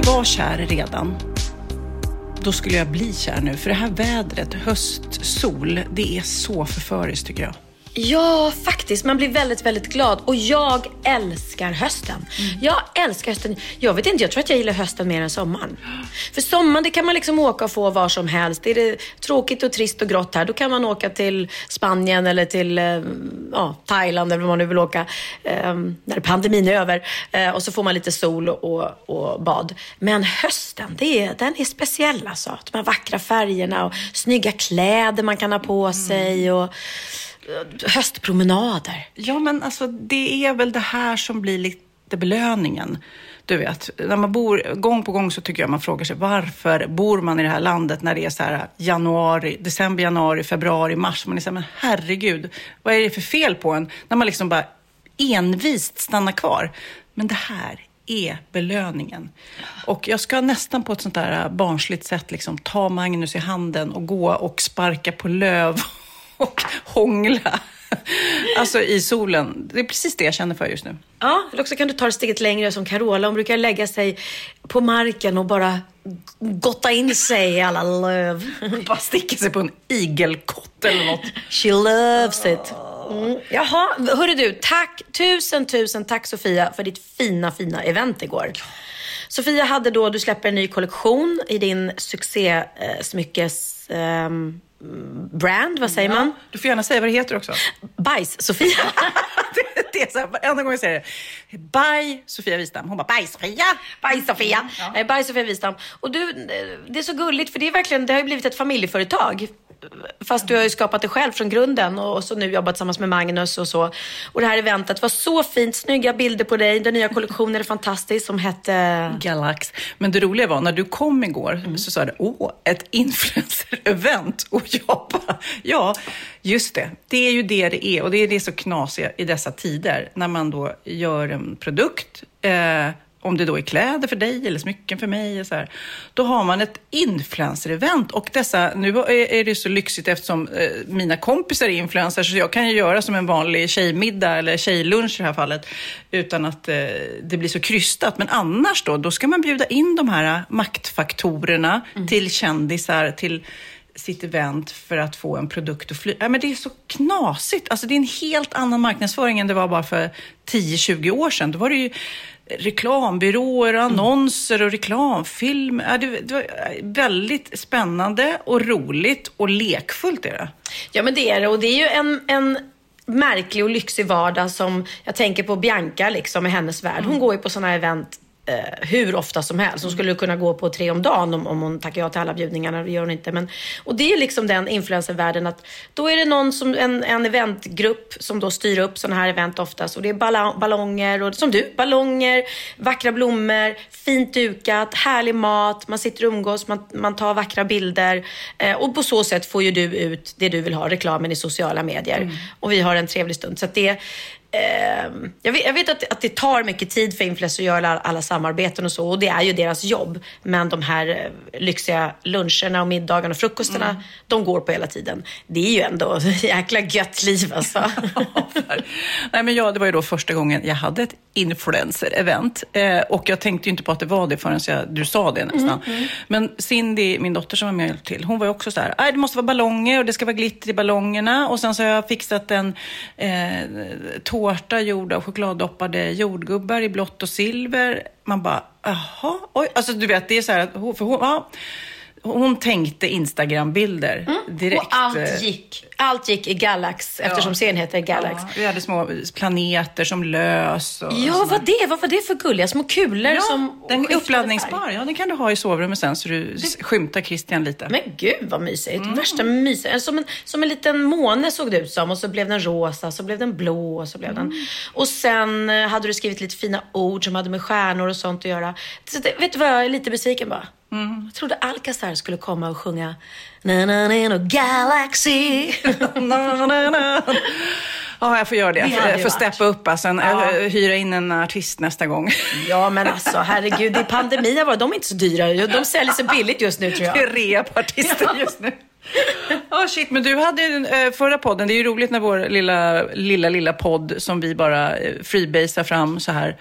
inte var kär redan, då skulle jag bli kär nu. För det här vädret, höst, sol, det är så förföriskt tycker jag. Ja, faktiskt. Man blir väldigt, väldigt glad. Och jag älskar hösten. Jag älskar hösten. Jag vet inte, jag tror att jag gillar hösten mer än sommaren. För sommaren, det kan man liksom åka och få var som helst. Är det tråkigt och trist och grått här, då kan man åka till Spanien eller till eh, ja, Thailand eller vad man nu vill åka. eh, när pandemin är över. Eh, och så får man lite sol och, och bad. Men hösten, det är, den är speciell alltså. De här vackra färgerna och snygga kläder man kan ha på sig. Och, höstpromenader. Ja, men alltså det är väl det här som blir lite belöningen. Du vet, när man bor, gång på gång så tycker jag man frågar sig varför bor man i det här landet när det är så här januari, december, januari, februari, mars. Man är så här, men herregud, vad är det för fel på en? När man liksom bara envist stannar kvar. Men det här är belöningen. Och jag ska nästan på ett sånt där barnsligt sätt liksom ta Magnus i handen och gå och sparka på löv och hångla. Alltså i solen. Det är precis det jag känner för just nu. Ja, eller också kan du ta det steget längre som Carola. Hon brukar lägga sig på marken och bara gotta in sig i alla löv. Bara sticka sig på en igelkott eller något. She loves it. Mm. Jaha, hörru du. Tack, tusen, tusen tack Sofia för ditt fina, fina event igår. Sofia hade då, du släpper en ny kollektion i din succésmyckes... ehm, brand, vad säger man? Du får gärna säga vad det heter också. Bajs-Sofia. det, det är så här, varenda gång jag säger det. Bye Sofia Wistam. Hon bara, bye Sofia. Bajs-Sofia. Ja. Bajs-Sofia Wistam. Och du, eh, det är så gulligt för det är verkligen, det har ju blivit ett familjeföretag. Fast du har ju skapat det själv från grunden och så nu jobbat tillsammans med Magnus och så. Och det här eventet var så fint, snygga bilder på dig. Den nya kollektionen är fantastisk som hette... Galax. Men det roliga var, när du kom igår så sa du, åh, ett influencer-event. Och jag bara, ja, just det. Det är ju det det är. Och det är det så knasiga i dessa tider. När man då gör en produkt, eh, om det då är kläder för dig eller smycken för mig, och så här, då har man ett influencer-event. Och dessa, nu är det så lyxigt eftersom eh, mina kompisar är influencers, så jag kan ju göra som en vanlig tjejmiddag eller tjejlunch i det här fallet, utan att eh, det blir så krystat. Men annars då, då ska man bjuda in de här maktfaktorerna till kändisar, till sitt event för att få en produkt att fly. Ja, men det är så knasigt. Alltså, det är en helt annan marknadsföring än det var bara för 10-20 år sedan. Då var det ju reklambyråer, och annonser och reklamfilm. Ja, det, var väldigt spännande och roligt och lekfullt är det. Ja, men det är det. Och det är ju en, en märklig och lyxig vardag som jag tänker på Bianca liksom i hennes värld. Hon går ju på sådana event hur ofta som helst. Hon skulle kunna gå på tre om dagen om, om hon tackar ja till alla bjudningarna. Det gör hon inte. Men, och det är liksom den influencervärlden att då är det någon som, en, en eventgrupp som då styr upp sådana här event oftast. Och det är ballong, ballonger, och, som du, ballonger, vackra blommor, fint dukat, härlig mat, man sitter och umgås, man, man tar vackra bilder. Eh, och på så sätt får ju du ut det du vill ha, reklamen i sociala medier. Och vi har en trevlig stund. Så det Eh, jag, vet, jag vet att, att det tar mycket tid för influencers att göra alla, samarbeten och så och det är ju deras jobb. Men de här eh, lyxiga luncherna och middagarna och frukostarna, de går på hela tiden. Det är ju ändå jäkla gött liv alltså. Nej, men ja, det var ju då första gången jag hade ett influencer-event. Eh, och jag tänkte ju inte på att det var det förrän jag, du sa det nästan. Men Cindy, min dotter som var med och till, hon var ju också så här, "Aj, det måste vara ballonger och det ska vara glitter i ballongerna. Och sen så har jag fixat en eh, tårta gjord av chokladdoppade jordgubbar i blått och silver. Man bara, jaha, oj. Alltså du vet, det är så här att, för hon, ja, hon tänkte Instagram-bilder direkt. Och allt gick, allt gick i Galax, eftersom serien heter Galax. Ja, vi hade små planeter som lös. Och Ja, vad det? Vad var det för gulliga små kulor Ja, som den är uppladdningsbar. färg? Ja, den kan du ha i sovrummet sen så du skymtar Christian lite. Men gud vad mysigt. Mm. Värsta mysigt. Som en, som en liten måne såg det ut som. Och så blev den rosa, så blev den blå så blev Mm. den... Och sen eh, hade du skrivit lite fina ord som hade med stjärnor och sånt att göra. Så det, vet du vad, jag är lite besviken bara. Mm. Jag trodde Alcazar skulle komma och sjunga na na na na Galaxy. Na, na, na. Ja, jag får göra det. Det Jag får steppa upp. Alltså, Ja. ja. Hyra in en artist nästa gång. ja men alltså herregud, det är pandemi. var De är inte så dyra. De säljer sig billigt just nu tror jag. Det är rea på artister just nu. Ja, shit, men du hade ju eh, förra podden, det är ju roligt när vår lilla, lilla, lilla podd som vi bara eh, freebasar fram så här,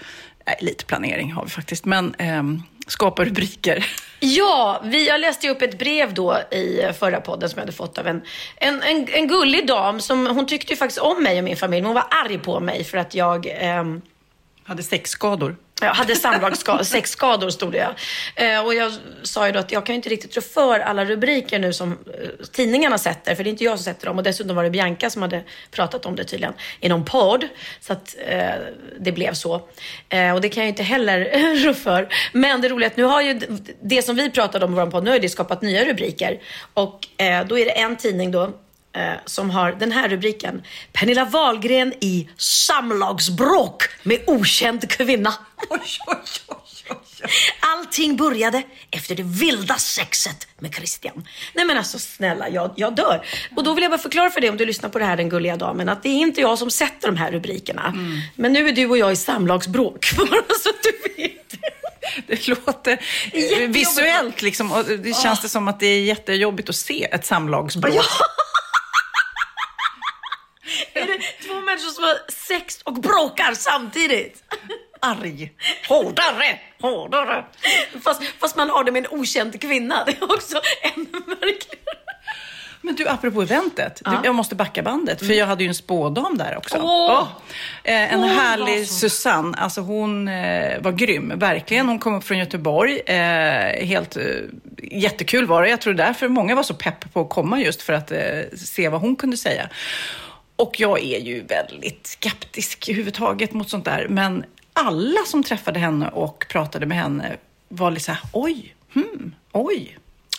eh, lite planering har vi faktiskt, men ehm, skapa rubriker. Ja, vi, jag läste ju upp ett brev då i förra podden som jag hade fått av en, en, en, en gullig dam. Som, hon tyckte ju faktiskt om mig och min familj, men hon var arg på mig för att jag ehm, Hade sexskador jag hade samlagsskador, stod det. Eh, och jag sa ju då att jag kan ju inte riktigt rå för alla rubriker nu som eh, tidningarna sätter, för det är inte jag som sätter dem. Och dessutom var det Bianca som hade pratat om det tydligen i någon podd. Så att eh, det blev så. Eh, och det kan jag ju inte heller rå för. Men det roliga är att nu har ju det som vi pratade om i vår podd, nu har det skapat nya rubriker. Och eh, då är det en tidning då eh, som har den här rubriken. Pernilla Wahlgren i samlagsbråk med okänd kvinna. Oj, oj, oj, oj. Allting började efter det vilda sexet med Christian. Nej men alltså snälla, jag, jag dör. Och då vill jag bara förklara för dig om du lyssnar på det här den gulliga damen att det är inte jag som sätter de här rubrikerna. Men nu är du och jag i samlagsbråk. Så att du vet. Det låter Jättejobbigt. visuellt liksom, och det känns det som att det är jättejobbigt att se ett samlagsbråk. Ja. Är det två människor som har sex och bråkar samtidigt? Arg. Hårdare, hårdare. Fast, fast man har det med en okänd kvinna. Det är också ännu märkligare. Men du, apropå eventet. Du, jag måste backa bandet, för jag hade ju en spådam där också. Åh! Eh, en Åh, härlig vad så. Susanne. Alltså hon eh, var grym, verkligen. Hon kom upp från Göteborg. Eh, helt eh, jättekul var det. Jag tror därför många var så pepp på att komma just för att eh, se vad hon kunde säga. Och jag är ju väldigt skeptisk överhuvudtaget mot sånt där. Men alla som träffade henne och pratade med henne var lite så här, oj, hmm, oj.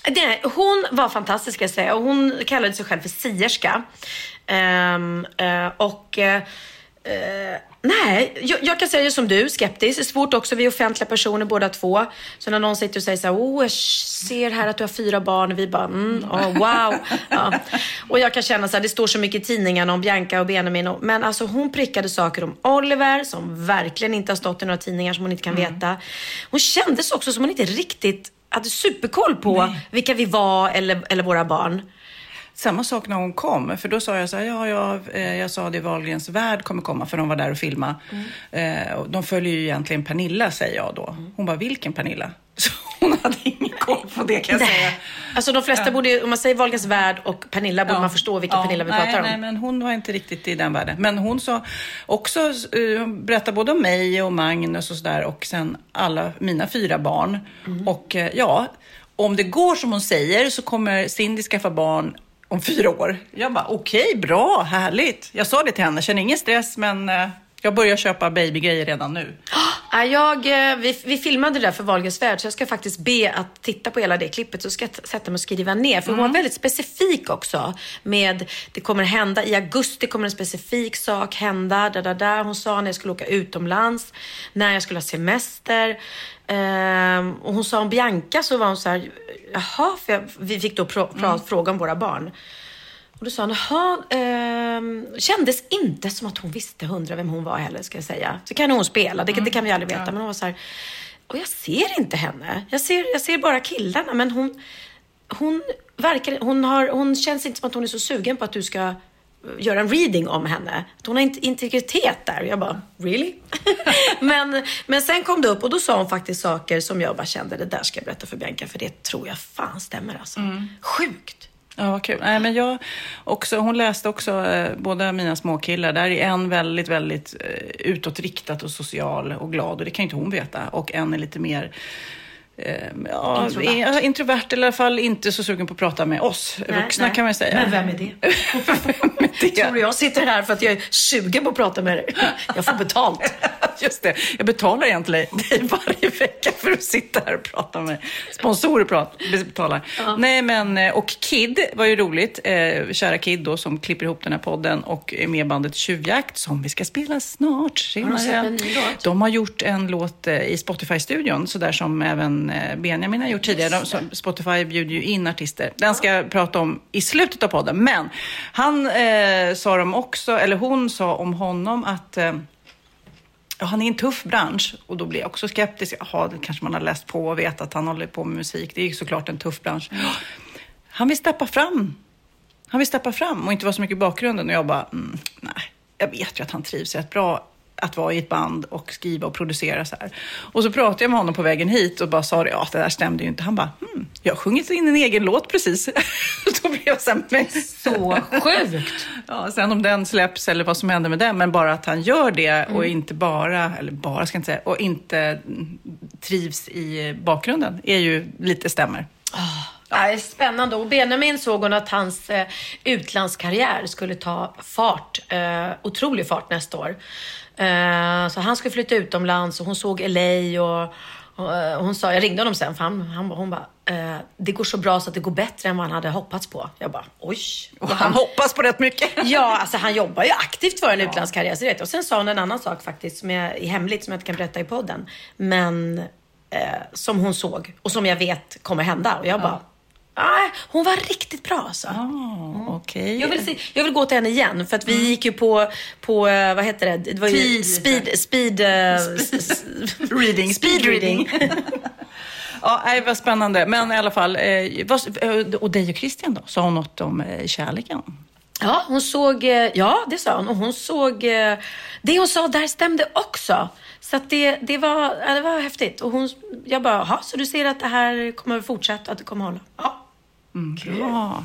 Nej, hon var fantastisk ska jag säga. Hon kallade sig själv för sierska. Um, uh, och uh, eh, nej, jag, jag kan säga som du, skeptisk. Det är svårt också, vi är offentliga personer båda två. Så när någon sitter och säger så här, oh jag ser här att du har fyra barn. Och vi bara, mm, oh, wow. ja. Och jag kan känna så här, det står så mycket i tidningarna om Bianca och Benjamin. Och, men alltså hon prickade saker om Oliver som verkligen inte har stått i några tidningar som hon inte kan veta. Hon kändes också som hon inte riktigt hade superkoll på vilka vi var eller, eller våra barn. Samma sak när hon kom, för då sa jag så här, ja, ja eh, jag sa det Wahlgrens värld kommer komma, för de var där och filma. Eh, och de följer ju egentligen Pernilla, säger jag då. Hon bara, vilken Pernilla? Så hon hade ingen koll på det kan jag säga. Alltså de flesta borde ju, om man säger Wahlgrens värld och Pernilla borde Ja. man förstå vilken Ja, Pernilla vi nej, pratar om. Nej, men hon var inte riktigt i den världen. Men hon sa också, uh, berättade både om mig och Magnus och sådär och sen alla mina fyra barn. Mm. Och eh, ja, om det går som hon säger så kommer Cindy skaffa barn om fyra år. Jag bara, okej, bra, härligt. Jag sa det till henne, känner ingen stress men eh, jag börjar köpa babygrejer redan nu. Ja, jag, eh, vi, vi filmade det där för Wahlgrens värld så jag ska faktiskt be att titta på hela det klippet så ska jag sätta mig och skriva ner. För hon var väldigt specifik också med det kommer hända i augusti kommer en specifik sak hända. Där, där, där. Hon sa när jag skulle åka utomlands, när jag skulle ha semester. Ehm, och hon sa om Bianca så var hon så här, jaha, för jag, vi fick då pro, pra, fråga om våra barn. Och då sa han, jaha, ehm, kändes inte som att hon visste hundra vem hon var heller, ska jag säga. Så kan hon spela, det, det kan vi aldrig veta. Men hon var så här, och jag ser inte henne. Jag ser, jag ser bara killarna, men hon, hon verkar, hon, har, hon känns inte som att hon är så sugen på att du ska göra en reading om henne. Att hon har inte integritet där. Jag bara, really? men, men sen kom det upp och då sa hon faktiskt saker som jag bara kände, det där ska jag berätta för Bianca, för det tror jag fan stämmer alltså. Sjukt. Ja, vad kul. Nej, men jag också, hon läste också eh, båda mina småkillar. Där är en väldigt, väldigt eh, utåtriktad och social och glad och det kan ju inte hon veta. Och en är lite mer ja, Introvert. introvert. eller i alla fall inte så sugen på att prata med oss Nej, vuxna nej. kan man säga. Men vem är det? vem är det? Tror du jag sitter här för att jag är sugen på att prata med dig? Jag får betalt. Just det, jag betalar egentligen dig varje vecka för att sitta här och prata med. Sponsorer prat, betalar. Nej men, eh, och Kid var ju roligt. Eh, kära Kid då som klipper ihop den här podden och är med bandet Tjuvjakt som vi ska spela snart. Senare. släppt en ny låt? De har gjort en låt eh, i Spotify-studion, så där som även eh, Benjamin har gjort tidigare. De, Spotify bjuder ju in artister. Den ska jag prata om i slutet av podden. Men han eh, sa de också, eller hon sa om honom att eh, han är i en tuff bransch och då blir jag också skeptisk. Jaha, det kanske man har läst på och vet att han håller på med musik. Det är ju såklart en tuff bransch. Han vill steppa fram. Han vill steppa fram och inte vara så mycket i bakgrunden. Och jag bara, mm, nej, jag vet ju att han trivs rätt bra att vara i ett band och skriva och producera så här. Och så pratade jag med honom på vägen hit och bara sa det, ja det där stämde ju inte. Han bara, hmm, jag har sjungit in en egen låt precis. då blev jag så här, men Så sjukt. Ja, sen om den släpps eller vad som händer med den, men bara att han gör det och inte bara, eller bara ska jag inte säga, och inte mm, trivs i bakgrunden är ju lite stämmer. Ja, spännande. Och Benjamin såg hon att hans eh, utlandskarriär skulle ta fart, eh, otrolig fart nästa år. Eh, så han skulle flytta utomlands och hon såg LA och, och, eh, hon sa, jag ringde honom sen för han, han, hon bara, eh, det går så bra så att det går bättre än vad han hade hoppats på. Jag bara, oj. Och han hoppas på rätt mycket. Ja, alltså han jobbar ju aktivt för en utlandskarriär. Så vet. Och sen sa hon en annan sak faktiskt, som är är hemligt, som jag inte kan berätta i podden. Men eh, som hon såg och som jag vet kommer hända. Och jag bara, nej, hon var riktigt bra alltså. Ah, Okej. Jag vill, se, jag vill gå till henne igen för att vi gick ju på, på eh, vad heter det? Det var ju Tid. speed, speed, s- Reading, speed reading. Ja, nej, vad spännande. Men i alla fall, eh, vad, och dig och Christian då? Sa hon något om eh, kärleken? Ja, hon såg, ja det sa hon. Och hon såg, det hon sa där stämde också. Så att det, det, var, det var häftigt. Och hon, jag bara, jaha, så du ser att det här kommer fortsätta, att det kommer hålla? Ja. Bra.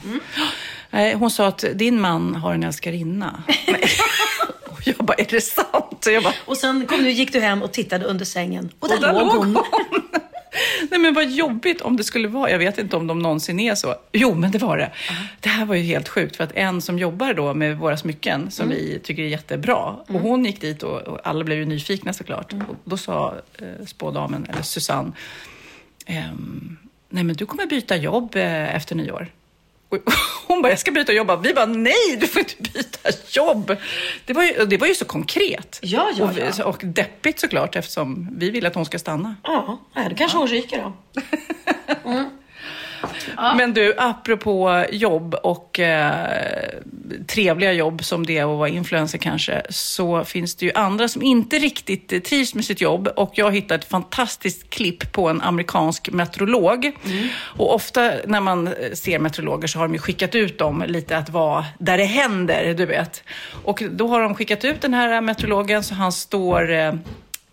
Nej, hon sa att din man har en älskarinna. Och jag bara, är det sant? Och jag bara, Och sen kom du, gick du hem och tittade under sängen. Och där, Och där låg hon. hon. Nej men vad jobbigt om det skulle vara. Jag vet inte om de någonsin är så. Jo, men det var det. Det här var ju helt sjukt för att en som jobbar då med våra smycken som vi tycker är jättebra och hon gick dit och, och alla blev ju nyfikna såklart. Och då sa eh, spådamen, eller Susanne, ehm, nej men du kommer byta jobb eh, efter nyår. Och hon bara, jag ska byta jobb. Vi bara, nej, du får inte byta jobb. Det var ju, det var ju så konkret. Ja, ja, och, ja. och deppigt såklart eftersom vi vill att hon ska stanna. Ja, då kanske hon ryker då. Men du, apropå jobb och eh, trevliga jobb som det är att vara influencer kanske, så finns det ju andra som inte riktigt eh, trivs med sitt jobb. Och jag hittade ett fantastiskt klipp på en amerikansk meteorolog. Och ofta när man eh, ser meteorologer så har de ju skickat ut dem lite att vara där det händer, du vet. Och då har de skickat ut den här meteorologen så han står eh,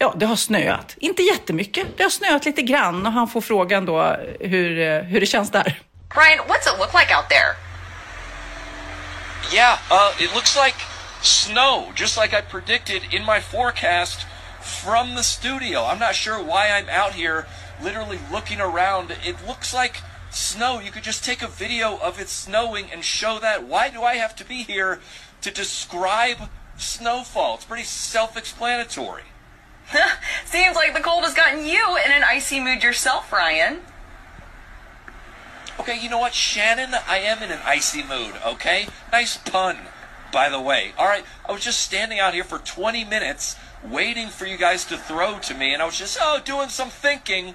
Ja, det har snöat. Inte jättemycket. Det har snöat lite grann och han får frågan då hur, eh, hur det känns där. Brian, what's it look like out there? Yeah, uh, it looks like snow, just like I predicted in my forecast from the studio. I'm not sure why I'm out here literally looking around. It looks like snow. You could just take a video of it snowing and show that. Why do I have to be here to describe snowfall? It's pretty self explanatory. Seems like the cold has gotten you in an icy mood yourself, Ryan. Okay, you know what, Shannon? I am in an icy mood, okay? Nice pun, by the way. All right, I was just standing out here for 20 minutes waiting for you guys to throw to me, and I was just, oh, doing some thinking.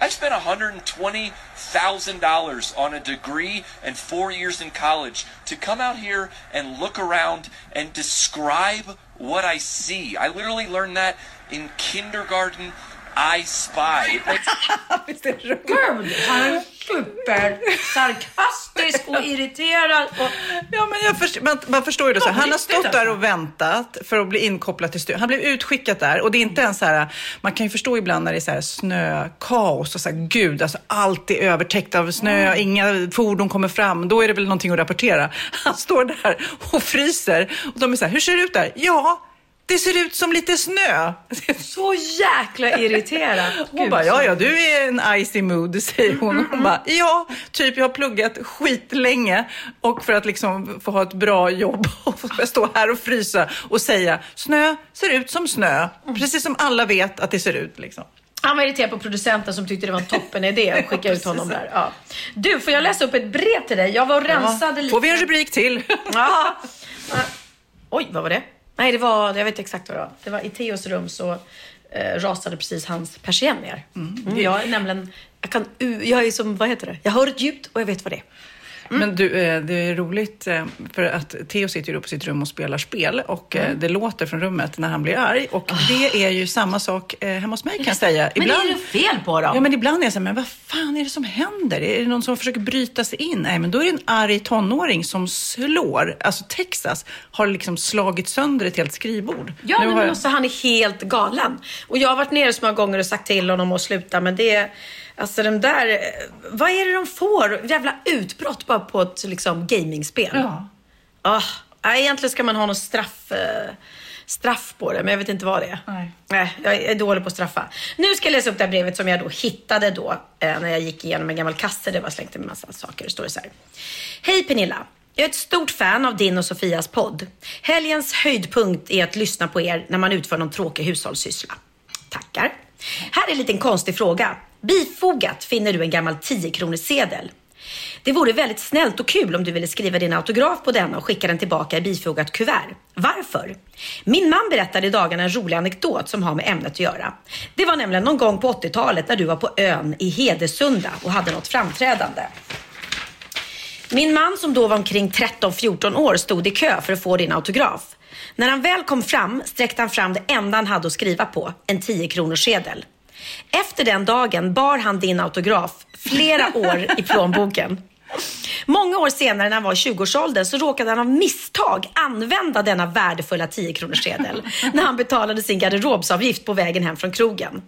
I spent $120,000 on a degree and four years in college to come out here and look around and describe what I see. I literally learned that in kindergarten. I spy. Visst är det? Gud, han är supersarkastisk och irriterad. Och... Ja, men jag förstår, man, man förstår ju det. Så. här. Han har stått där alltså. och väntat för att bli inkopplad till studion. Han blev utskickad där och det är inte ens så här, man kan ju förstå ibland när det är så här snökaos och så här, gud, alltså allt är övertäckt av snö, inga fordon kommer fram. Då är det väl någonting att rapportera. Han står där och fryser och de är så här, hur ser det ut där? Ja, det ser ut som lite snö. Så jäkla irriterad. Hon Gud, bara, ja, ja, du är en icy mood, säger hon. Hon bara, ja, typ jag har pluggat skitlänge och för att liksom få ha ett bra jobb och få stå här och frysa och säga, snö ser ut som snö. Precis som alla vet att det ser ut liksom. Han var irriterad på producenten som tyckte det var en toppen idé att skicka ut honom där. Ja. Du, får jag läsa upp ett brev till dig? Jag var och rensade lite. Får vi en rubrik till? Ja. Oj, vad var det? Nej, det var, jag vet exakt vad det var. Det var i Theos rum så eh, rasade precis hans persienn ner. Mm. Jag är nämligen, jag kan, jag är som, vad heter det? Jag hör ett ljud och jag vet vad det är. Men du, eh, det är roligt eh, för att Theo sitter ju på sitt rum och spelar spel och eh, det låter från rummet när han blir arg och det är ju samma sak hemma hos mig kan jag säga. Men det är ju fel på dem. Ja, men ibland är jag så här, men vad fan är det som händer? Är det någon som försöker bryta sig in? Nej, men då är det en arg tonåring som slår. Alltså Texas har liksom slagit sönder ett helt skrivbord. Ja, Nu nej, har men jag- alltså, han är helt galen. Och jag har varit nere så många gånger och sagt till honom att sluta, men det... Alltså den där... eh, Vad är det de får? Jävla utbrott bara på ett liksom, gamingspel. Ja. Nej, egentligen ska man ha någon straff, eh, straff på det, men jag vet inte vad det är. Nej. Nej, jag är dålig på att straffa. Nu ska jag läsa upp det här brevet som jag då hittade då eh, när jag gick igenom en gammal kasse. Det var slängt en massa saker. Det står det så här. Hej Pernilla. Jag är ett stort fan av din och Sofias podd. Helgens höjdpunkt är att lyssna på er när man utför någon tråkig hushållssyssla. Tackar. Här är en liten konstig fråga. Bifogat finner du en gammal 10 sedel. Det vore väldigt snällt och kul om du ville skriva din autograf på denna och skicka den tillbaka i bifogat kuvert. Varför? Min man berättade i dagarna en rolig anekdot som har med ämnet att göra. Det var nämligen någon gång på 80-talet när du var på ön i Hedesunda och hade något framträdande. Min man som då var omkring 13-14 år stod i kö för att få din autograf. När han väl kom fram sträckte han fram det enda han hade att skriva på, en 10 kronors sedel. Efter den dagen bar han din autograf flera år i plånboken. Många år senare när han var i 20-årsåldern så råkade han av misstag använda denna värdefulla 10 kronors sedel när han betalade sin garderobsavgift på vägen hem från krogen.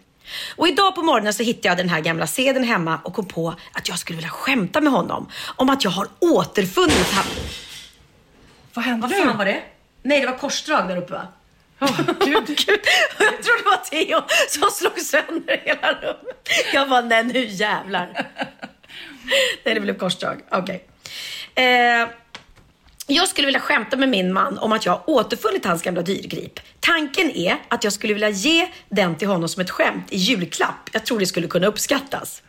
Och idag på morgonen så hittade jag den här gamla sedeln hemma och kom på att jag skulle vilja skämta med honom om att jag har återfunnit han. Vad hände Vad fan var det? Nej, det var korsdrag där uppe va? Gud. Gud. Jag trodde det var Theo som slog sönder hela rummet. Jag bara, nej nu jävlar. nej, det blev korsdrag. Okej. Eh, jag skulle vilja skämta med min man om att jag har återfunnit hans gamla dyrgrip. Tanken är att jag skulle vilja ge den till honom som ett skämt i julklapp. Jag tror det skulle kunna uppskattas.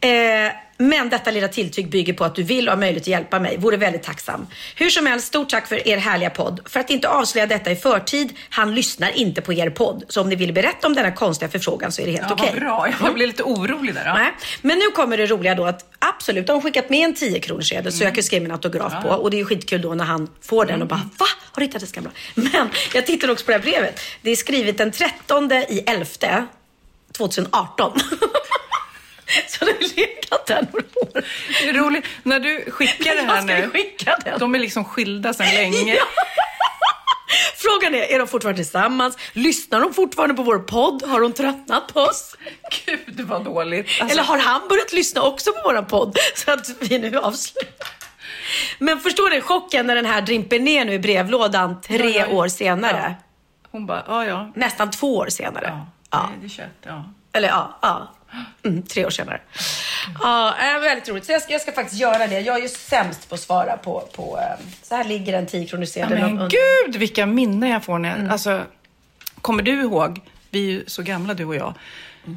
Eh, men detta lilla tilltyg bygger på att du vill och har möjlighet att hjälpa mig. Vore väldigt tacksam. Hur som helst, stort tack för er härliga podd. För att inte avslöja detta i förtid, han lyssnar inte på er podd. Så om ni vill berätta om denna konstiga förfrågan så är det helt Ja, okej. vad bra. Jag blev lite orolig där. Ja. Nej. Men nu kommer det roliga då att absolut, de har skickat med en 10 kronors sedel så jag kan skriva min autograf på. Och det är ju skitkul då när han får den och bara va? Har du hittat det gamla? Men jag tittar också på det här brevet. Det är skrivet den 13 i 11 2018. så det har legat där några år. Det är roligt. När du skickar det här nu. skicka den. De är liksom skilda sedan länge. Ja. Frågan är, är de fortfarande tillsammans? Lyssnar de fortfarande på vår podd? Har de tröttnat på oss? Gud vad dåligt. Alltså, Eller har han börjat lyssna också på våran podd? Så att vi nu avslutar. Men förstår du chocken när den här dimper ner nu i brevlådan tre Ja, ja. år senare? Hon bara, ja ja. Nästan två år senare. ja. Nej, det är kött. Ja. Eller ja, ja. Mm, tre år senare. Ja, äh, väldigt roligt. Så jag ska, jag ska faktiskt göra det. Jag är ju sämst på att svara på... på eh, så här ligger en 10 kronor Ja, men gud vilka minnen jag får när jag, alltså, Kommer du ihåg, vi är ju så gamla du och jag.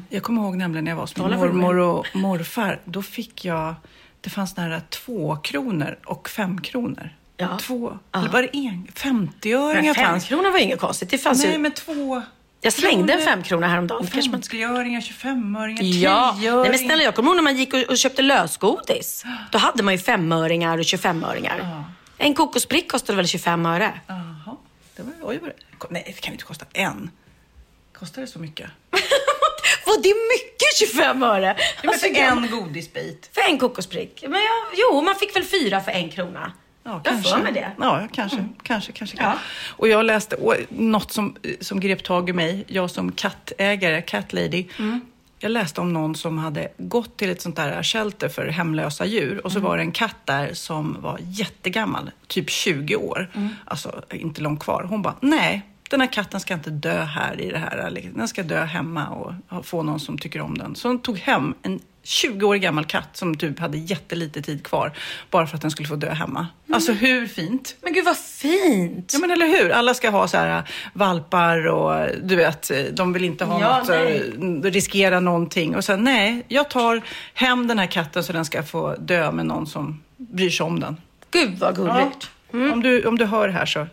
Jag kommer ihåg nämligen när jag var hos min mormor och morfar. Då fick jag, det fanns nära två kronor och fem kronor. Ja. Två, Ja. eller var det en? 50-öringar Men fem fanns. kronor var inget konstigt. Det fanns Nej ju... men två. Jag slängde en femkrona häromdagen. Det kanske man inte 50-öringar, 25-öringar, Ja, 10-öringar. nej men snälla jag kommer ihåg när man gick och, och köpte lösgodis. Då hade man ju femöringar och 25-öringar. En kokosbrick kostade väl 25 öre? Jaha, det var, oj, vad det, nej det kan ju inte kosta en. Kostar det så mycket? vad det är mycket 25 öre. Alltså, för en godisbit. För en kokosprick. Men jag, jo, man fick väl fyra för en krona. Ja, jag har för mig det. Ja, kanske. kanske, kanske. Ja. Och jag läste och, något som, som grep tag i mig, jag som kattägare, cat lady. Mm. Jag läste om någon som hade gått till ett sånt där shelter för hemlösa djur och så Mm. var det en katt där som var jättegammal, typ 20 år, Mm. alltså inte långt kvar. Hon bara, nej, den här katten ska inte dö här i det här, den ska dö hemma och få någon som tycker om den. Så hon tog hem en 20-årig gammal katt som typ hade jättelite tid kvar bara för att den skulle få dö hemma. Mm. Alltså hur fint? Men gud vad fint. Ja men eller hur, alla ska ha så här äh, valpar och du vet, äh, de vill inte ha Ja, något, nej. äh, riskera någonting. Och sen nej, jag tar hem den här katten så den ska få dö med någon som bryr sig om den. Gud vad gulligt. Om, du, om du hör här så,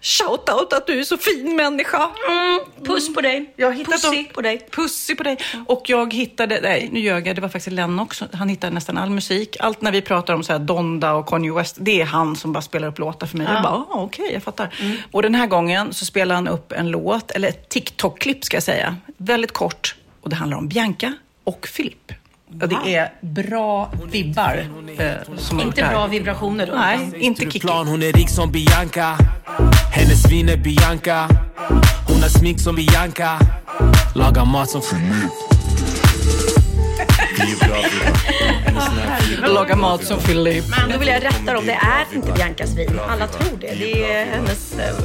shout out att du är så fin människa. Mm, puss på dig. Jag hittat Pussy på dig. Pussy på dig. Och jag hittade, nej nu ljög jag, det var faktiskt Lennox. Han hittade nästan all musik. Allt när vi pratar om så här Donda och Kanye West, det är han som bara spelar upp låtar för mig. Jag bara, ah, okej, jag fattar. Och den här gången så spelar han upp en låt, eller ett TikTok-klipp ska jag säga. Väldigt kort. Och det handlar om Bianca och Filip. Och det är bra vibbar eh, Inte det här. bra vibrationer då. Nej, inte. Plan, hon är rik som Bianca. Hennes vin är Bianca. Hon har smink som Bianca. Lagar mat som Laga mat som Filip. Men då vill jag rätta dem. Det är inte Biancas vin. Alla tror det. Det är hennes eh,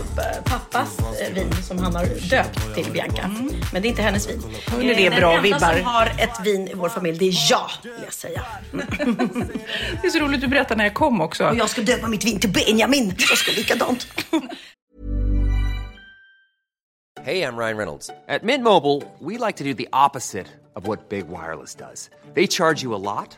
pappas eh, vin som han har döpt till Bianca. Men det är inte hennes vin. Hörni, det är Den bra enda vibbar. som har ett vin i vår familj, det är jag, vill jag säga. Det är så roligt, du berättar när jag kom också. Och jag ska döpa mitt vin till Benjamin. Jag ska likadant. Hey, I'm Ryan Reynolds. At Mint Mobile, we like to do the opposite of what Big Wireless does. They charge you a lot,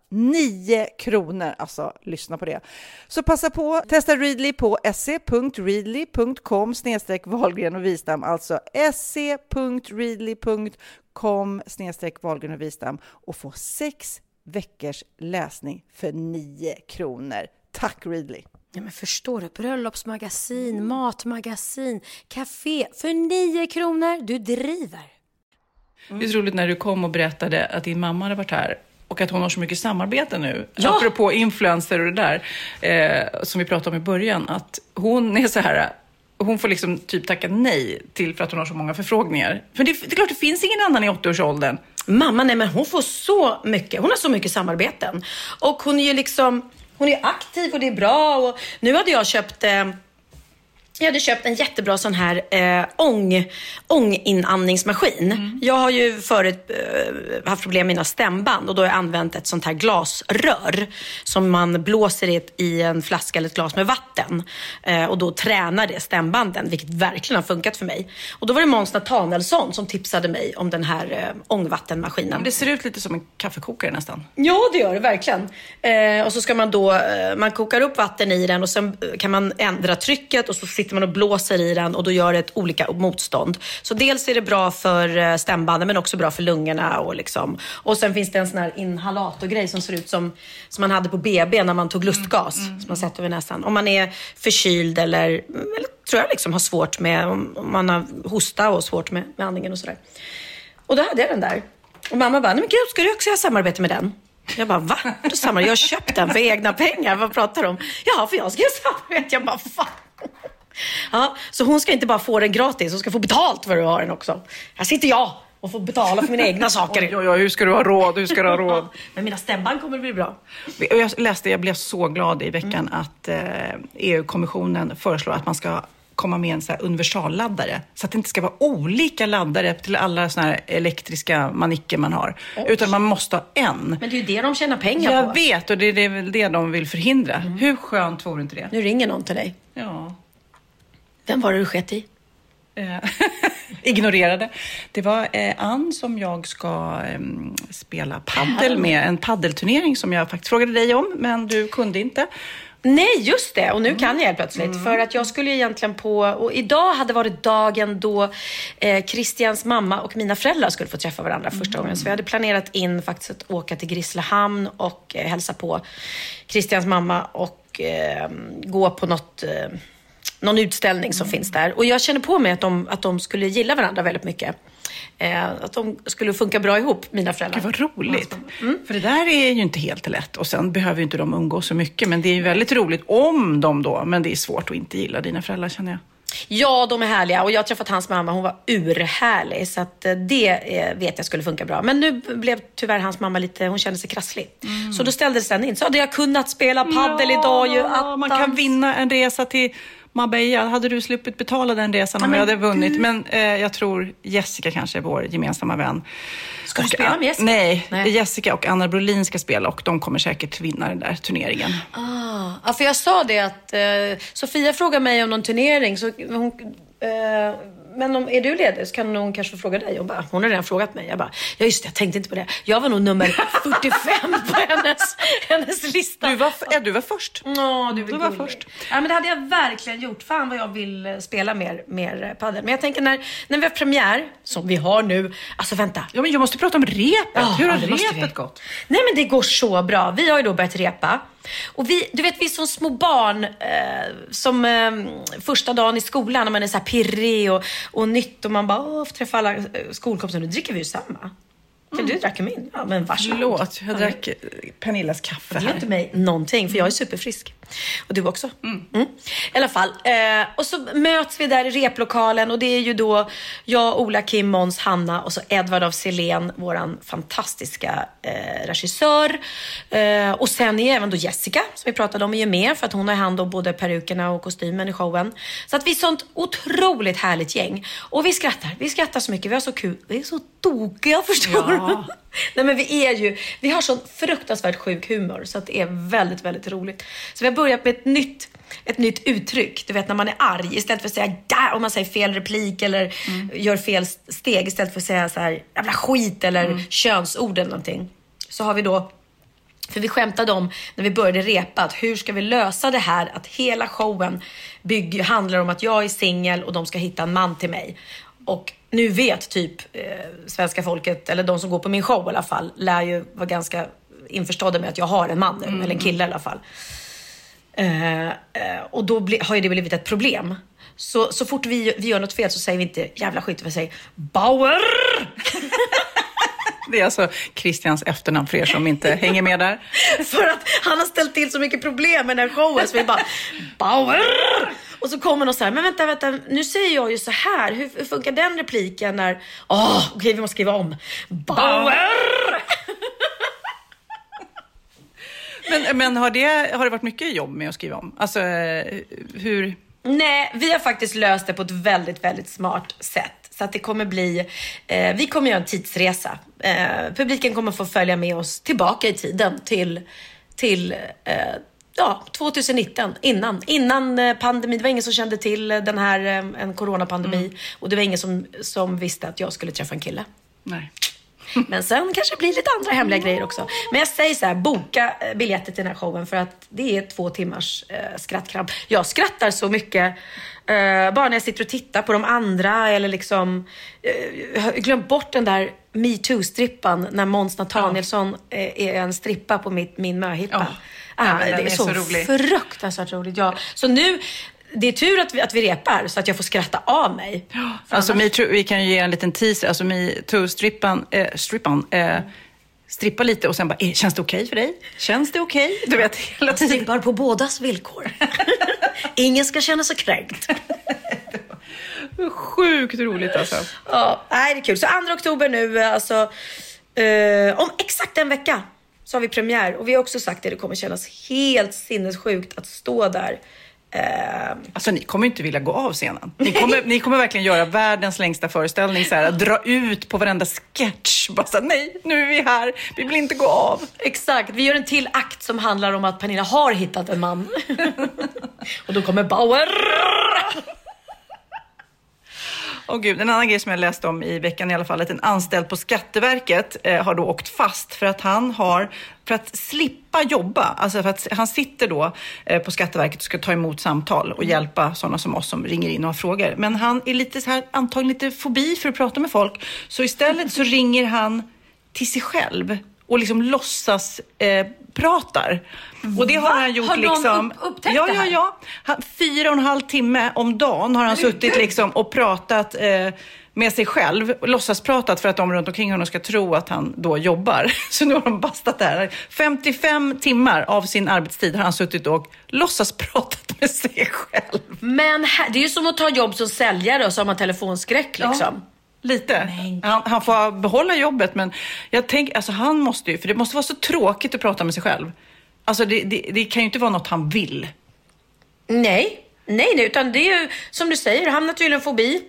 9 kronor. Alltså, lyssna på det. Så passa på, testa Readly på se.readly.com snedstreck Wahlgren och Wistam, alltså se.readly.com snedstreck Wahlgren och Wistam och få sex veckors läsning för 9 kronor. Tack Readly! Ja, men förstår du? Bröllopsmagasin, matmagasin, café för 9 kronor. Du driver! Mm. Det är så roligt när du kom och berättade att din mamma hade varit här och att hon har så mycket samarbete nu. Ja. Apropå influencer och det där, eh, som vi pratade om i början, att hon är så här, hon får liksom typ tacka nej till för att hon har så många förfrågningar. För det, det är klart, det finns ingen annan i 80-årsåldern. Mamma, nej men hon får så mycket, hon har så mycket samarbeten. Och hon är ju liksom, hon är aktiv och det är bra och nu hade jag köpt eh, jag hade köpt en jättebra sån här eh, ång, ånginandningsmaskin. Mm. Jag har ju förut eh, haft problem med mina stämband och då har jag använt ett sånt här glasrör som man blåser i, ett, i en flaska eller ett glas med vatten. Eh, och då tränar det stämbanden, vilket verkligen har funkat för mig. Och då var det Måns Nathanaelsson som tipsade mig om den här eh, ångvattenmaskinen. Det ser ut lite som en kaffekokare nästan. Ja, det gör det verkligen. Eh, och så ska man då, eh, man kokar upp vatten i den och sen kan man ändra trycket och så sitter man och blåser i den och då gör det ett olika motstånd. Så dels är det bra för eh, stämbanden men också bra för lungorna. Och, liksom. och sen finns det en sån här inhalatorgrej som ser ut som, som man hade på BB när man tog lustgas. Mm, mm, som man sätter över näsan. Om man är förkyld eller, eller tror jag liksom har svårt med, om man har hosta och svårt med, med andningen och sådär. Och då hade jag den där. Och mamma bara, nej men gud, ska du också ha samarbete med den? Jag bara, va? Jag har köpt den för egna pengar. Vad pratar du om? Ja, för jag ska göra samarbete. Jag bara, fan. Ja, så hon ska inte bara få den gratis, hon ska få betalt för att ha den också. Här sitter jag och får betala för mina egna saker. Oj, oj, oj, hur ska du ha råd? Hur ska du ha råd? Men mina stämband kommer bli bra. Jag läste, jag blev så glad i veckan mm. att eh, EU-kommissionen föreslår att man ska komma med en så universalladdare. Så att det inte ska vara olika laddare till alla såna här elektriska manicker man har. Oh. Utan man måste ha en. Men det är ju det de tjänar pengar jag på. Jag vet och det är väl det de vill förhindra. Mm. Hur skönt vore inte det? Nu ringer någon till dig. Ja. Vem var det du sket i? Eh, ignorerade. Det var eh, Ann som jag ska eh, spela paddel med. En paddelturnering som jag faktiskt frågade dig om, men du kunde inte. Nej, just det. Och nu mm. kan jag helt plötsligt. Mm. För att jag skulle egentligen på... Och idag hade varit dagen då eh, Christians mamma och mina föräldrar skulle få träffa varandra mm. första gången. Så vi hade planerat in faktiskt att åka till Grisslehamn och eh, hälsa på Christians mamma och eh, gå på något eh, någon utställning som mm. finns där. Och jag känner på mig att de, att de skulle gilla varandra väldigt mycket. Eh, att de skulle funka bra ihop, mina föräldrar. Gud vad roligt. Mm. För det där är ju inte helt lätt. Och sen behöver ju inte de umgås så mycket. Men det är ju väldigt roligt om de då, men det är svårt att inte gilla dina föräldrar känner jag. Ja, de är härliga och jag har träffat hans mamma. Hon var urhärlig. Så att eh, det eh, vet jag skulle funka bra. Men nu blev tyvärr hans mamma lite, hon kände sig krasslig. Mm. Så då ställdes den in. Så hade jag kunnat spela paddel ja, idag ju. Attans. Man kan vinna en resa till Marbella, hade du sluppit betala den resan om Ja, jag hade vunnit. gud. Men eh, jag tror Jessica kanske är vår gemensamma vän. Ska du Och, spela med ah, Jessica? Nej, Nej. Jessica och Anna Brolin ska spela och de kommer säkert vinna den där turneringen. Ah, ja, för jag sa det att eh, Sofia frågade mig om någon turnering. Så hon, eh, men om, är du ledig så kan hon kanske fråga dig. Hon, bara, hon har redan frågat mig. Jag bara, ja just det, jag tänkte inte på det. Jag var nog nummer 45 på hennes, hennes lista. Du var, ja, du var först. Ja, du, Du var först. Ja, men det hade jag verkligen gjort. Fan vad jag vill eh, spela mer, mer eh, padel. Men jag tänker när, när vi har premiär, som vi har nu. Alltså vänta. Ja, men jag måste prata om repet. Ja, Hur har vi. repet gått? Nej men det går så bra. Vi har ju då börjat repa. Och vi, du vet vi är som små barn eh, som eh, första dagen i skolan när man är så här pirrig och, och nytt och man bara åh, får träffa alla eh, skolkompisar. Nu dricker vi ju samma. För du drack min. Ja men varsågod. Förlåt, jag drack eh, Pernillas kaffe Det ger här. inte mig någonting för jag är superfrisk. Och du också. Mm. I alla fall. Eh, och så möts vi där i replokalen och det är ju då jag, Ola, Kim, Måns, Hanna och så Edvard af Sillén, våran fantastiska eh, regissör. Eh, och sen är även då Jessica, som vi pratade om, är ju med för att hon har hand om både perukerna och kostymen i showen. Så att vi är sånt otroligt härligt gäng. Och vi skrattar, vi skrattar så mycket, vi har så kul. Vi är så tokiga förstår du. Nej men vi är ju, vi har sån fruktansvärt sjuk humor så att det är väldigt, väldigt roligt. Så vi har börjat med ett nytt, ett nytt uttryck. Du vet när man är arg, istället för att säga där om man säger fel replik eller gör fel steg istället för att säga så här jävla skit eller könsord eller någonting. Så har vi då för vi skämtade om när vi började repa att hur ska vi lösa det här att hela showen bygger, handlar om att jag är singel och de ska hitta en man till mig. Och nu vet typ eh, svenska folket, eller de som går på min show i alla fall, lär ju vara ganska införstådda med att jag har en man nu, eller en kille i alla fall. Eh, eh, och då bli, har ju det blivit ett problem. Så, så fort vi, vi gör något fel så säger vi inte jävla skit, vi säger Bauer! Det är alltså Christians efternamn för er som inte hänger med där. För att han har ställt till så mycket problem med den här showen så vi bara Bauer! Och så kommer någon så här, men vänta, vänta, nu säger jag ju så här. Hur, hur funkar den repliken när, åh, okej vi måste skriva om. Bauer! Men, men har, det, har det varit mycket jobb med att skriva om? Alltså, eh, hur... Nej, vi har faktiskt löst det på ett väldigt, väldigt smart sätt. Så att det kommer bli, eh, vi kommer göra en tidsresa. Eh, publiken kommer få följa med oss tillbaka i tiden till, till eh, ja, 2019, innan. Innan eh, pandemin. Det var ingen som kände till eh, den här, eh, en coronapandemi. Och det var ingen som, som visste att jag skulle träffa en kille. Nej. Men sen kanske det blir lite andra hemliga grejer också. Men jag säger så här, boka biljetter till den här showen för att det är två timmars eh, skrattkramp. Jag skrattar så mycket eh, bara när jag sitter och tittar på de andra eller liksom eh, glömt bort den där metoo-strippan när Måns Nathanielsson eh, är en strippa på mitt, min möhippa. Ja. Ah, det är, är så, så fruktansvärt roligt. Ja. Så nu, det är tur att vi, att vi repar så att jag får skratta av mig. Alltså, annars- metoo, vi kan ju ge en liten teaser. Alltså, metoo-strippan, eh, strippan, eh, strippa lite och sen bara, eh, känns det okej för dig? Känns det okej? Du vet, hela tiden. strippar på bådas villkor. Ingen ska känna sig kränkt. Sjukt roligt alltså. Ja, nej, det är kul. Så 2 oktober nu, alltså eh, om exakt en vecka så har vi premiär. Och vi har också sagt det, det kommer kännas helt sinnessjukt att stå där. Eh, Alltså ni kommer inte vilja gå av scenen. Ni kommer, ni kommer verkligen göra världens längsta föreställning, så här, dra ut på varenda sketch. Bara så här, nej, nu är vi här, vi vill inte gå av. exakt, vi gör en till akt som handlar om att Pernilla har hittat en man. och då kommer Bauer. Åh gud, en annan grej som jag läste om i veckan i alla fall, att en anställd på Skatteverket eh, har då åkt fast för att han har, för att slippa jobba, alltså för att han sitter då eh, på Skatteverket och ska ta emot samtal och hjälpa sådana som oss som ringer in och har frågor. Men han är lite så här, antagligen lite fobi för att prata med folk, så istället så ringer han till sig själv och liksom låtsas eh, pratar. Och det har Va? han gjort Har liksom... upp- upptäckt ja, det ja, här? ja. Han, fyra och en halv timme om dagen har han suttit liksom och pratat eh, med sig själv. Låtsaspratat för att de runt omkring honom ska tro att han då jobbar. Så nu har de bastat det här. 55 timmar av sin arbetstid har han suttit och låtsaspratat med sig själv. Men det är ju som att ta jobb som säljare och så har man telefonskräck liksom. Lite. Han, han får behålla jobbet, men jag tänker, alltså han måste ju, för det måste vara så tråkigt att prata med sig själv. Alltså det, det, det kan ju inte vara något han vill. Nej, nej, Nej, utan det är ju som du säger, han har tydligen fobi.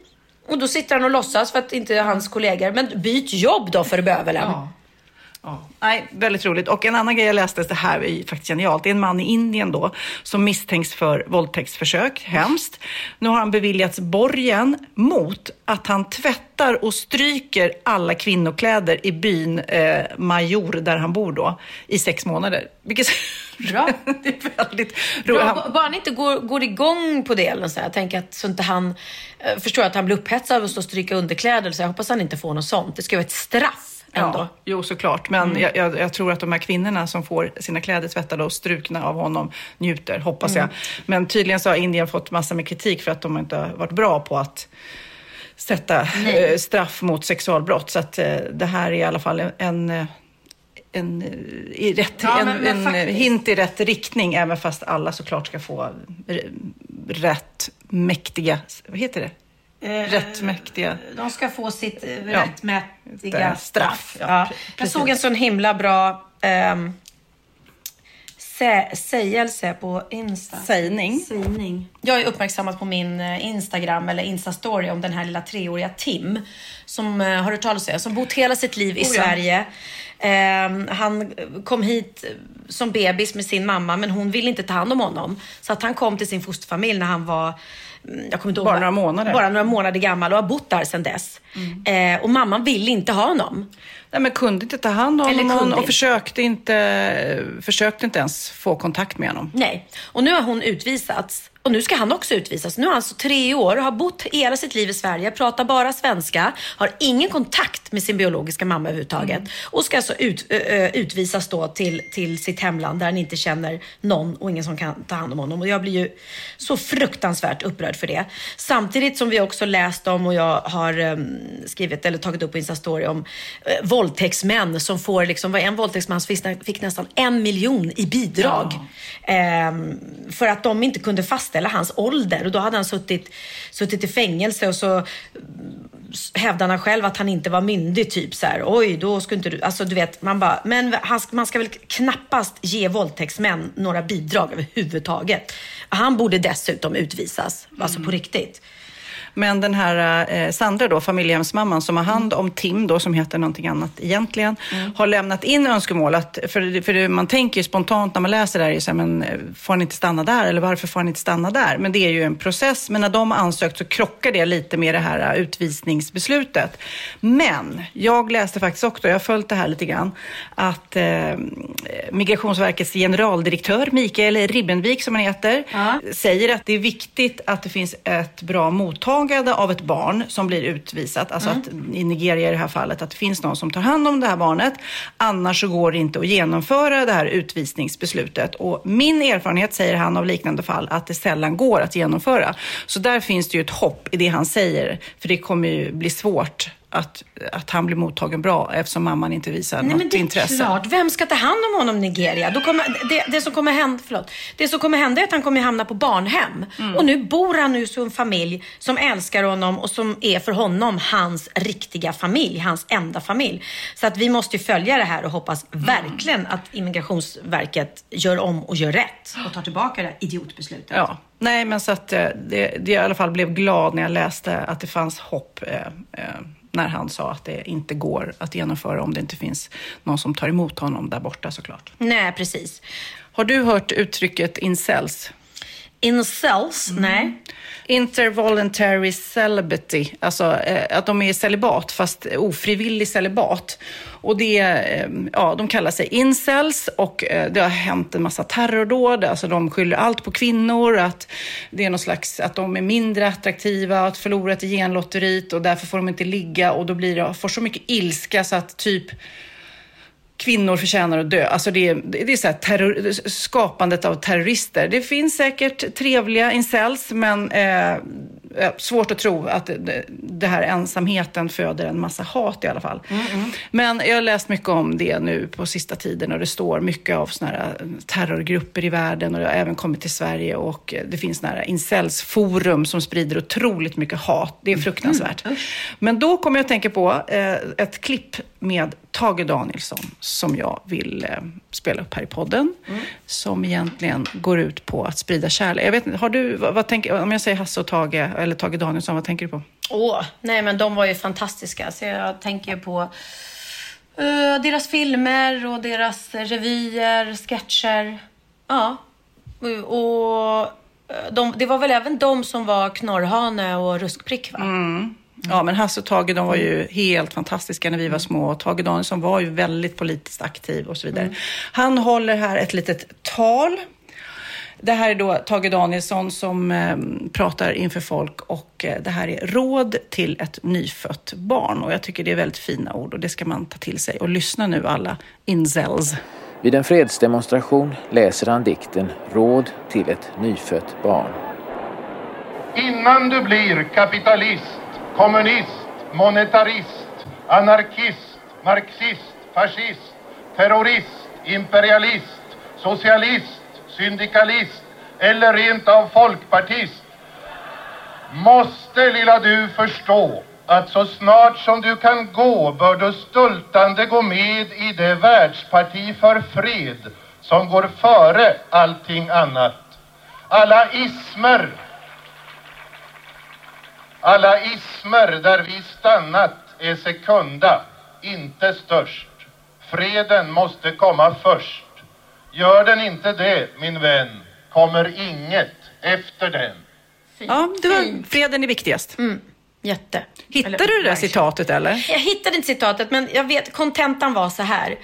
Och då sitter han och låtsas för att inte hans kollegor, men byt jobb då för bövelen. Ja. Ja. Nej, väldigt roligt. Och en annan grej jag läste, det här är faktiskt genialt. Det är en man i Indien då som misstänks för våldtäktsförsök. Hemskt. Nu har han beviljats borgen mot att han tvättar och stryker alla kvinnokläder i byn eh, Major, där han bor då, i sex månader. Vilket Bra. det är väldigt Bra, roligt. ba- bara han inte går, går igång på det eller så här. Jag tänker att så inte han eh, förstår att han blir upphetsad av att stå och stryka underkläder. Så jag hoppas han inte får något sånt. Det ska vara ett straff ändå. Ja, jo såklart. Men jag, jag, jag tror att de här kvinnorna som får sina kläder tvättade och strukna av honom njuter, hoppas jag. Men tydligen så har Indien fått massor med kritik för att de inte har varit bra på att sätta eh, straff mot sexualbrott. Så att eh, det här är i alla fall en, en eh, en, i rätt, Ja, en, men- men en hint i rätt riktning, även fast alla såklart ska få rätt mäktiga, vad heter det? Rätt mäktiga De ska få sitt eh, Ja. rättmätiga straff. Ja, Ja. Jag såg en sån himla bra ehm, sä- sägelse på Insta. sägning. Sägning. Jag är uppmärksammat på min eh, Instagram eller Instastory om den här lilla treåriga Tim som eh, har hört talas om som bott hela sitt liv i Oh. Sverige. Ehm, han kom hit som bebis med sin mamma men hon ville inte ta hand om honom. Så att han kom till sin fosterfamilj när han var jag kommer inte ihåg Bara några månader. Bara några månader gammal och har bott där sedan dess. Mm. Eh, och mamman ville inte ha honom. Nej, men kunde inte ta hand om Eller honom och försökte inte, försökte inte ens få kontakt med honom. Nej. Och nu har hon utvisats. Och nu ska han också utvisas. Nu är han alltså tre år och har bott hela sitt liv i Sverige, pratar bara svenska, har ingen kontakt med sin biologiska mamma överhuvudtaget. Mm. Och ska alltså ut, ö, utvisas då till, till sitt hemland där han inte känner någon och ingen som kan ta hand om honom. Och jag blir ju så fruktansvärt upprörd för det. Samtidigt som vi också läst om och jag har em, skrivit eller tagit upp på Instastory om eh, våldtäktsmän som får liksom, vad en våldtäktsman som fick, nä- fick nästan en miljon i bidrag. Ehm, för att de inte kunde fastställa hans ålder. Och då hade han suttit, suttit i fängelse och så mm, hävdade han själv att han inte var myndig. Typ så här, oj, då ska inte du... Alltså du vet, man bara, men han, man ska väl knappast ge våldtäktsmän några bidrag överhuvudtaget. Han borde dessutom utvisas, alltså på riktigt. Men den här eh, Sandra då, familjehemsmamman som har hand om Tim då, som heter någonting annat egentligen, har lämnat in önskemål att, för, för man tänker ju spontant när man läser det här, är så här, men eh, får han inte stanna där? Eller varför får han inte stanna där? Men det är ju en process. Men när de har ansökt så krockar det lite med det här eh, utvisningsbeslutet. Men jag läste faktiskt också, jag har följt det här lite grann, att eh, Migrationsverkets generaldirektör Mikael Ribbenvik, som han heter, säger att det är viktigt att det finns ett bra mottagande av ett barn som blir utvisat. Alltså att i Nigeria i det här fallet, att det finns någon som tar hand om det här barnet. Annars så går det inte att genomföra det här utvisningsbeslutet. Och min erfarenhet, säger han av liknande fall, att det sällan går att genomföra. Så där finns det ju ett hopp i det han säger. För det kommer ju bli svårt att, att han blir mottagen bra eftersom mamman inte visar Nej, men något det är intresse. klart. Vem ska ta hand om honom i Nigeria? Då kommer, det, det, som kommer hända, förlåt, det som kommer hända är att han kommer hamna på barnhem. Mm. Och nu bor han hos en familj som älskar honom och som är för honom hans riktiga familj, hans enda familj. Så att vi måste ju följa det här och hoppas Mm. verkligen att Immigrationsverket gör om och gör rätt och tar tillbaka det här idiotbeslutet. Ja, nej men så att eh, det, det i alla fall blev glad när jag läste att det fanns hopp eh, eh, när han sa att det inte går att genomföra om det inte finns någon som tar emot honom där borta såklart. Nej, precis. Har du hört uttrycket incels? Incels? Nej. Intervoluntary celibacy, alltså eh, att de är i celibat fast ofrivillig celibat. Och det, eh, ja, de kallar sig incels och eh, det har hänt en massa terrordåd, alltså de skyller allt på kvinnor, att det är någon slags, att de är mindre attraktiva, att förlorat i genlotteriet och därför får de inte ligga. Och då blir det, får så mycket ilska så att typ kvinnor förtjänar att dö. Alltså det är, det är så här terror, skapandet av terrorister. Det finns säkert trevliga incels, men eh, svårt att tro att det, det här ensamheten föder en massa hat i alla fall. Men jag har läst mycket om det nu på sista tiden och det står mycket av såna här eh, terrorgrupper i världen och det har även kommit till Sverige och eh, det finns såna här incelsforum som sprider otroligt mycket hat. Det är fruktansvärt. Men då kommer jag att tänka på eh, ett klipp med Tage Danielsson som jag vill eh, spela upp här i podden. Som egentligen går ut på att sprida kärlek. Jag vet inte, har du, vad, vad tänker, om jag säger Hasse och Tage, eller Tage Danielsson, vad tänker du på? Åh, nej men de var ju fantastiska. Så jag tänker på eh, deras filmer och deras revyer, sketcher. Ja. Och eh, de, det var väl även de som var Knorrhane och Ruskprick va? Ja, men Hasse och Tage, de var ju helt fantastiska när vi var små. Och Tage Danielsson var ju väldigt politiskt aktiv och så vidare. Han håller här ett litet tal. Det här är då Tage Danielsson som eh, pratar inför folk och eh, det här är råd till ett nyfött barn. Och jag tycker det är väldigt fina ord och det ska man ta till sig. Och lyssna nu alla incels. Vid en fredsdemonstration läser han dikten Råd till ett nyfött barn. Innan du blir kapitalist, kommunist, monetarist, anarkist, marxist, fascist, terrorist, imperialist, socialist, syndikalist eller rent av folkpartist måste lilla du förstå att så snart som du kan gå bör du stultande gå med i det världsparti för fred som går före allting annat. Alla ismer alla ismer där vi stannat är sekunda, inte störst. Freden måste komma först. Gör den inte det, min vän, kommer inget efter den. Ja, det var, freden är viktigast. Jätte. Hittade Eller- du det där citatet eller? Jag hittade inte citatet, men jag vet kontentan var så här.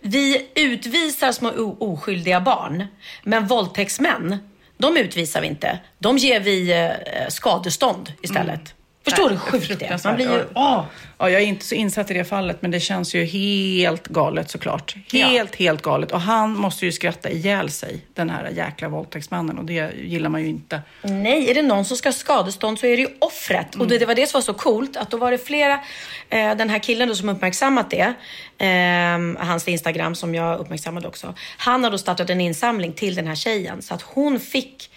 Vi utvisar små oskyldiga barn, men våldtäktsmän, de utvisar vi inte. De ger vi eh, skadestånd istället. Förstår du hur sjukt det är? Man blir ju... Ja, ja, jag är inte så insatt i det fallet, men det känns ju helt galet såklart. Helt, helt galet. Och han måste ju skratta ihjäl sig, den här jäkla våldtäktsmannen. Och det gillar man ju inte. Nej, är det någon som ska ha skadestånd så är det ju offret. Och det, det var det som var så coolt, att då var det flera, eh, den här killen då som uppmärksammat det, eh, hans Instagram som jag uppmärksammade också. Han har då startat en insamling till den här tjejen så att hon fick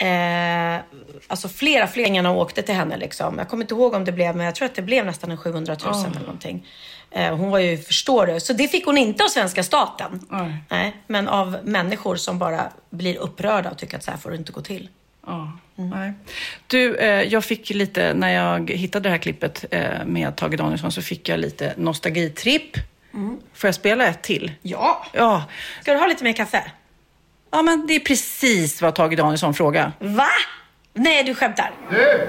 Eh, alltså flera, pengarna åkte till henne liksom. Jag kommer inte ihåg om det blev, men jag tror att det blev nästan en 700 000 eller någonting. Eh, hon var ju, förstår du, så det fick hon inte av svenska staten. Nej, men av människor som bara blir upprörda och tycker att så här får det inte gå till. Ja, nej. Du, eh, jag fick lite, när jag hittade det här klippet eh, med Tage Danielsson så fick jag lite nostalgitripp. Får jag spela ett till? Ja. Ja. Ska du ha lite mer kaffe? Ja, men det är precis vad Tage Danielsson frågar. Va? Nej, du skämtar. Du!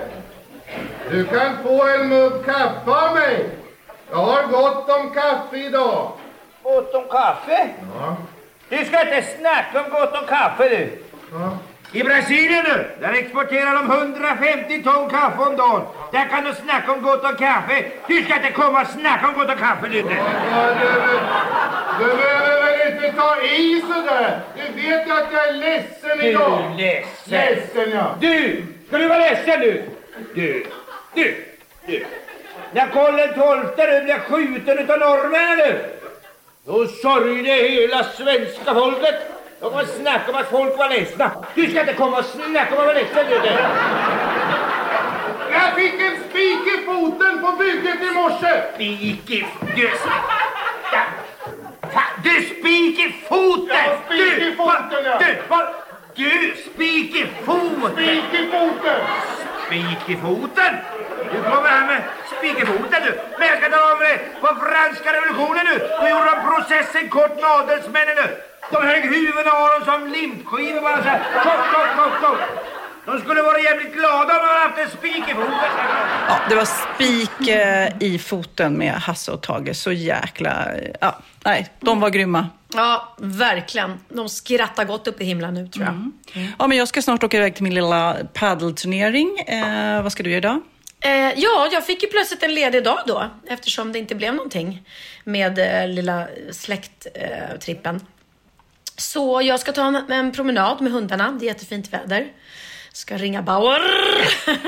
Du kan få en mugg kaffe av mig. Jag har gott om kaffe idag. Gott om kaffe? Ja. Du ska inte snacka om gott om kaffe du. I Brasilien nu, där exporterar de 150 ton kaffe om dagen. Där kan du snacka om gott om kaffe. Du ska inte komma och snacka om gott om kaffe du inte. Du, du behöver väl inte ta i sådär. Du vet ju att jag är ledsen Du idag. är ledsen. Ledsen ja. Du, ska du vara ledsen nu? Du, du, du. När Karl XII blev skjuten utav norrmännen nu. Då sörjde hela svenska folket. De kommer snacka om att folk var ledsna. Du ska inte komma och snacka om att vara ledsen du. Jag fick en spik i foten på bygget i morse. Spik i... Du... Ja. Du spik i foten! Ja, spik du, i foten, ja. Du, vad... Du, spik i foten! Spik i foten. Spik i foten? Du kommer här med spik i foten du. Men jag ska tala om det. På franska revolutionen nu, då gjorde de processen kort med adelsmännen nu. De högg huvudena av dem som limpskivor bara så här. Kort, kort, kort. De skulle vara jävligt glada om de hade haft en spik i foten. Ja, det var spik eh, i foten med Hasse och Tage. Så jäkla... eh, Ja, nej, de var grymma. Ja, verkligen. De skrattar gott upp i himlen nu tror jag. Ja, men jag ska snart åka iväg till min lilla paddelturnering. Eh, vad ska du göra idag? Eh, ja, jag fick ju plötsligt en ledig dag då eftersom det inte blev någonting med eh, lilla släkttrippen. Eh. Så jag ska ta en, en promenad med hundarna. Det är jättefint väder. Ska ringa Bauer.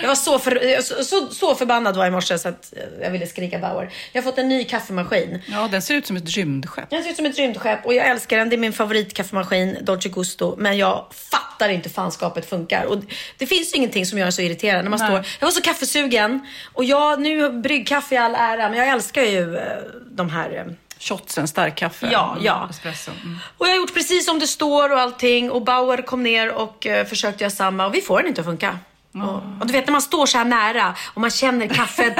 Jag var så, för, så, så, så förbannad var i morse så att jag ville skrika Bauer. Jag har fått en ny kaffemaskin. Ja, den ser ut som ett rymdskepp. Den ser ut som ett rymdskepp och jag älskar den. Det är min favoritkaffemaskin, Dolce Gusto. Men jag fattar inte hur fanskapet funkar. Och det finns ju ingenting som gör en så irriterad. När man Nej. står, jag var så kaffesugen. Och jag, nu bryggkaffe i all ära, men jag älskar ju eh, de här... Shotsen, starkkaffe. Ja, ja. Espresso. Mm. Och jag har gjort precis som det står och allting. Och Bauer kom ner och eh, försökte göra samma. Och vi får den inte att funka. Och, och du vet när man står så här nära och man känner kaffet.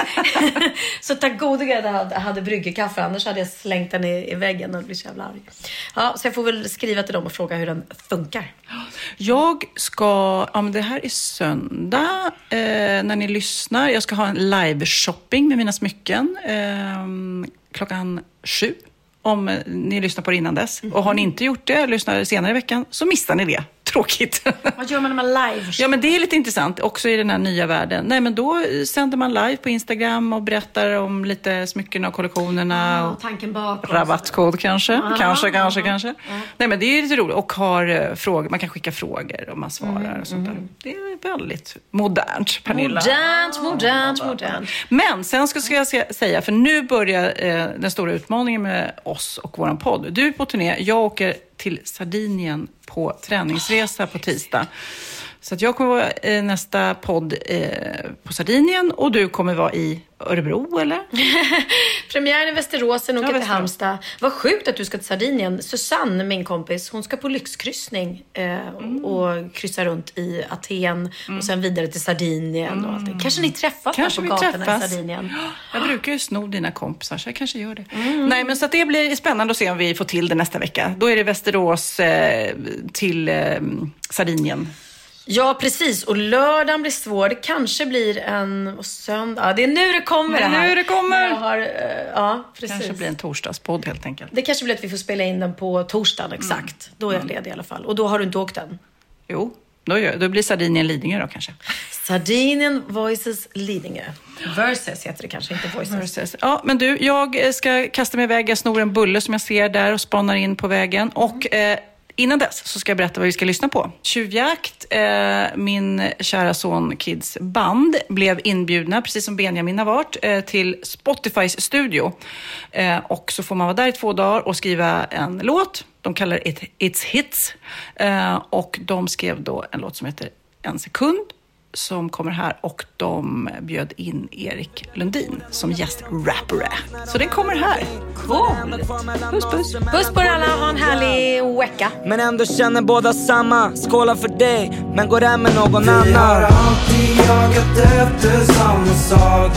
så tack gode gud att jag hade, hade bryggerkaffe. Annars hade jag slängt den i, i väggen och blivit så jävla arg. Ja, så jag får väl skriva till dem och fråga hur den funkar. Jag ska, ja men det här är söndag eh, när ni lyssnar. Jag ska ha en live-shopping med mina smycken eh, klockan sju. Om ni lyssnar på det innan dess. Och har ni inte gjort det, lyssnar senare i veckan, så missar ni det. Tråkigt. Vad gör man när man live Ja, men det är lite intressant också i den här nya världen. Nej, men då sänder man live på Instagram och berättar om lite smycken och kollektionerna. och tanken bakom. Rabattkod kanske, Ah, kanske, kanske, ah, kanske. Nej men det är lite roligt och har eh, frågor, man kan skicka frågor och man svarar Mm, och sånt där. Det är väldigt modernt, Pernilla. Modernt, modernt, modernt. Men sen ska, ska jag säga, för nu börjar eh, den stora utmaningen med oss och våran podd. Du är på turné, jag åker till Sardinien på träningsresa på tisdag. Så att jag kommer vara eh, nästa podd eh, på Sardinien och du kommer vara i Örebro eller? Premiären i Västerås, sen åker Ja, till. Halmstad. Vad sjukt att du ska till Sardinien. Susanne, min kompis, hon ska på lyxkryssning eh, Mm. och kryssa runt i Aten och sen vidare till Sardinien och allt det. Kanske ni träffas Kanske där på gatorna träffas. i Sardinien. Jag brukar ju sno dina kompisar, så jag kanske gör det. Mm. Nej, men så att det blir spännande att se om vi får till det nästa vecka. Då är det Västerås eh, till eh, Sardinien. Ja, precis. Och lördagen blir svår. Det kanske blir en och söndag. Ja, det är nu det kommer Det är det här. nu det kommer. Har, eh, ja, precis. kanske blir en torsdagspodd helt enkelt. Det kanske blir att vi får spela in den på torsdagen, Mm. exakt. Då är jag ledig i alla fall. Och då har du inte åkt den? Jo, då, gör, då blir Sardinien Lidingö då kanske. Sardinien Voices Lidingö. Versus heter det kanske, inte Voices. Versus. Ja, men du, jag ska kasta mig iväg. Jag snor en bulle som jag ser där och spanar in på vägen. Och eh, innan dess så ska jag berätta vad vi ska lyssna på. Tjuvjakt, eh, min kära son Kids band, blev inbjudna, precis som Benjamin har varit, eh, till Spotifys studio. Eh, och så får man vara där i två dagar och skriva en låt. De kallar det It, It's Hits. Eh, och de skrev då en låt som heter En sekund som kommer här och de bjöd in Erik Lundin som gästrapper. Så den kommer här. Cool! Puss puss! Puss på er alla, ha en härlig vecka. Men ändå känner båda samma Skåla för dig, men går hem med någon annan Vi har alltid jagat efter samma sak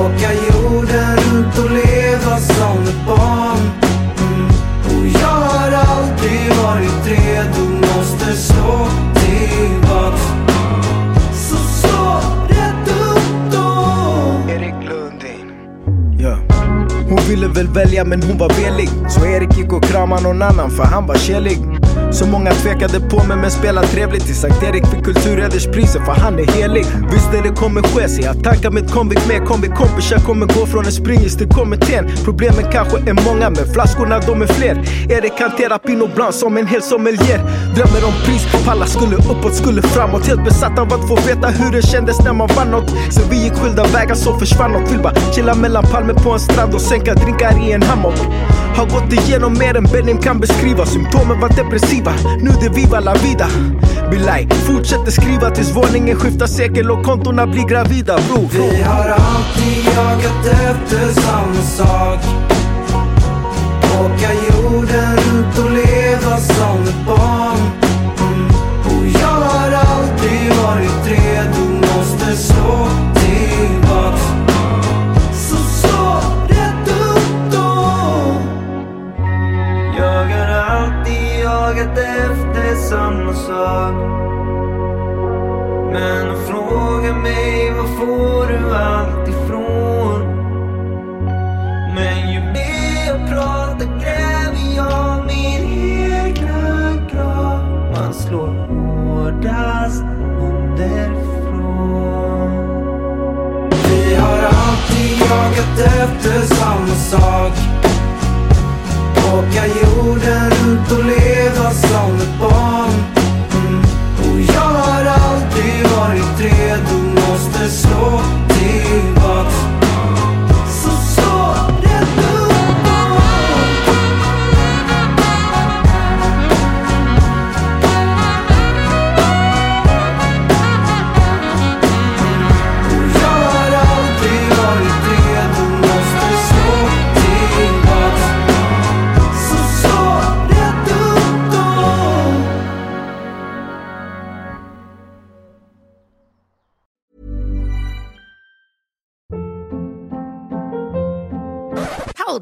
Åka jorden runt och leva som ett barn mm. Och jag har aldrig varit redo, måste slå tillbaks. Så slå rätt upp då. Erik Lundin. Ja. Hon ville väl välja men hon var velig. Så Erik gick och kramade någon annan för han var kärlig så många tvekade på mig men spelade trevligt Till Sankt Erik fick kulturhederspriset för han är helig. Visste det kommer ske så jag tankar mitt konvik med konvik kompisar kommer gå från en springis till kommittén. Problemen kanske är många men flaskorna de är fler. Erik hanterar Pinot Blanc som en hel sommelier. Drömmer om pris, palla skulle uppåt, skulle framåt. Helt besatt av att få veta hur det kändes när man vann något. Så vi gick skilda vägar så försvann något. Vill bara chilla mellan palmer på en strand och sänka drinkar i en hammock. Har gått igenom mer än Benim kan beskriva Symptomen var depressiva, nu det viva la vida. Bilaj, fortsätter skriva tills våningen skiftar sekel och kontona blir gravida. Bro. Vi har alltid jagat efter samma sak. Åka jorden runt och leva som ett barn. Mm. Och jag har alltid varit redo, måste slå. Alltid efter samma sak. Men de frågar mig var får du allt ifrån? Men ju mer jag pratar gräver jag min egna grav. Man slår hårdast underifrån. Vi har alltid jagat efter samma sak. Åka jorden runt och leva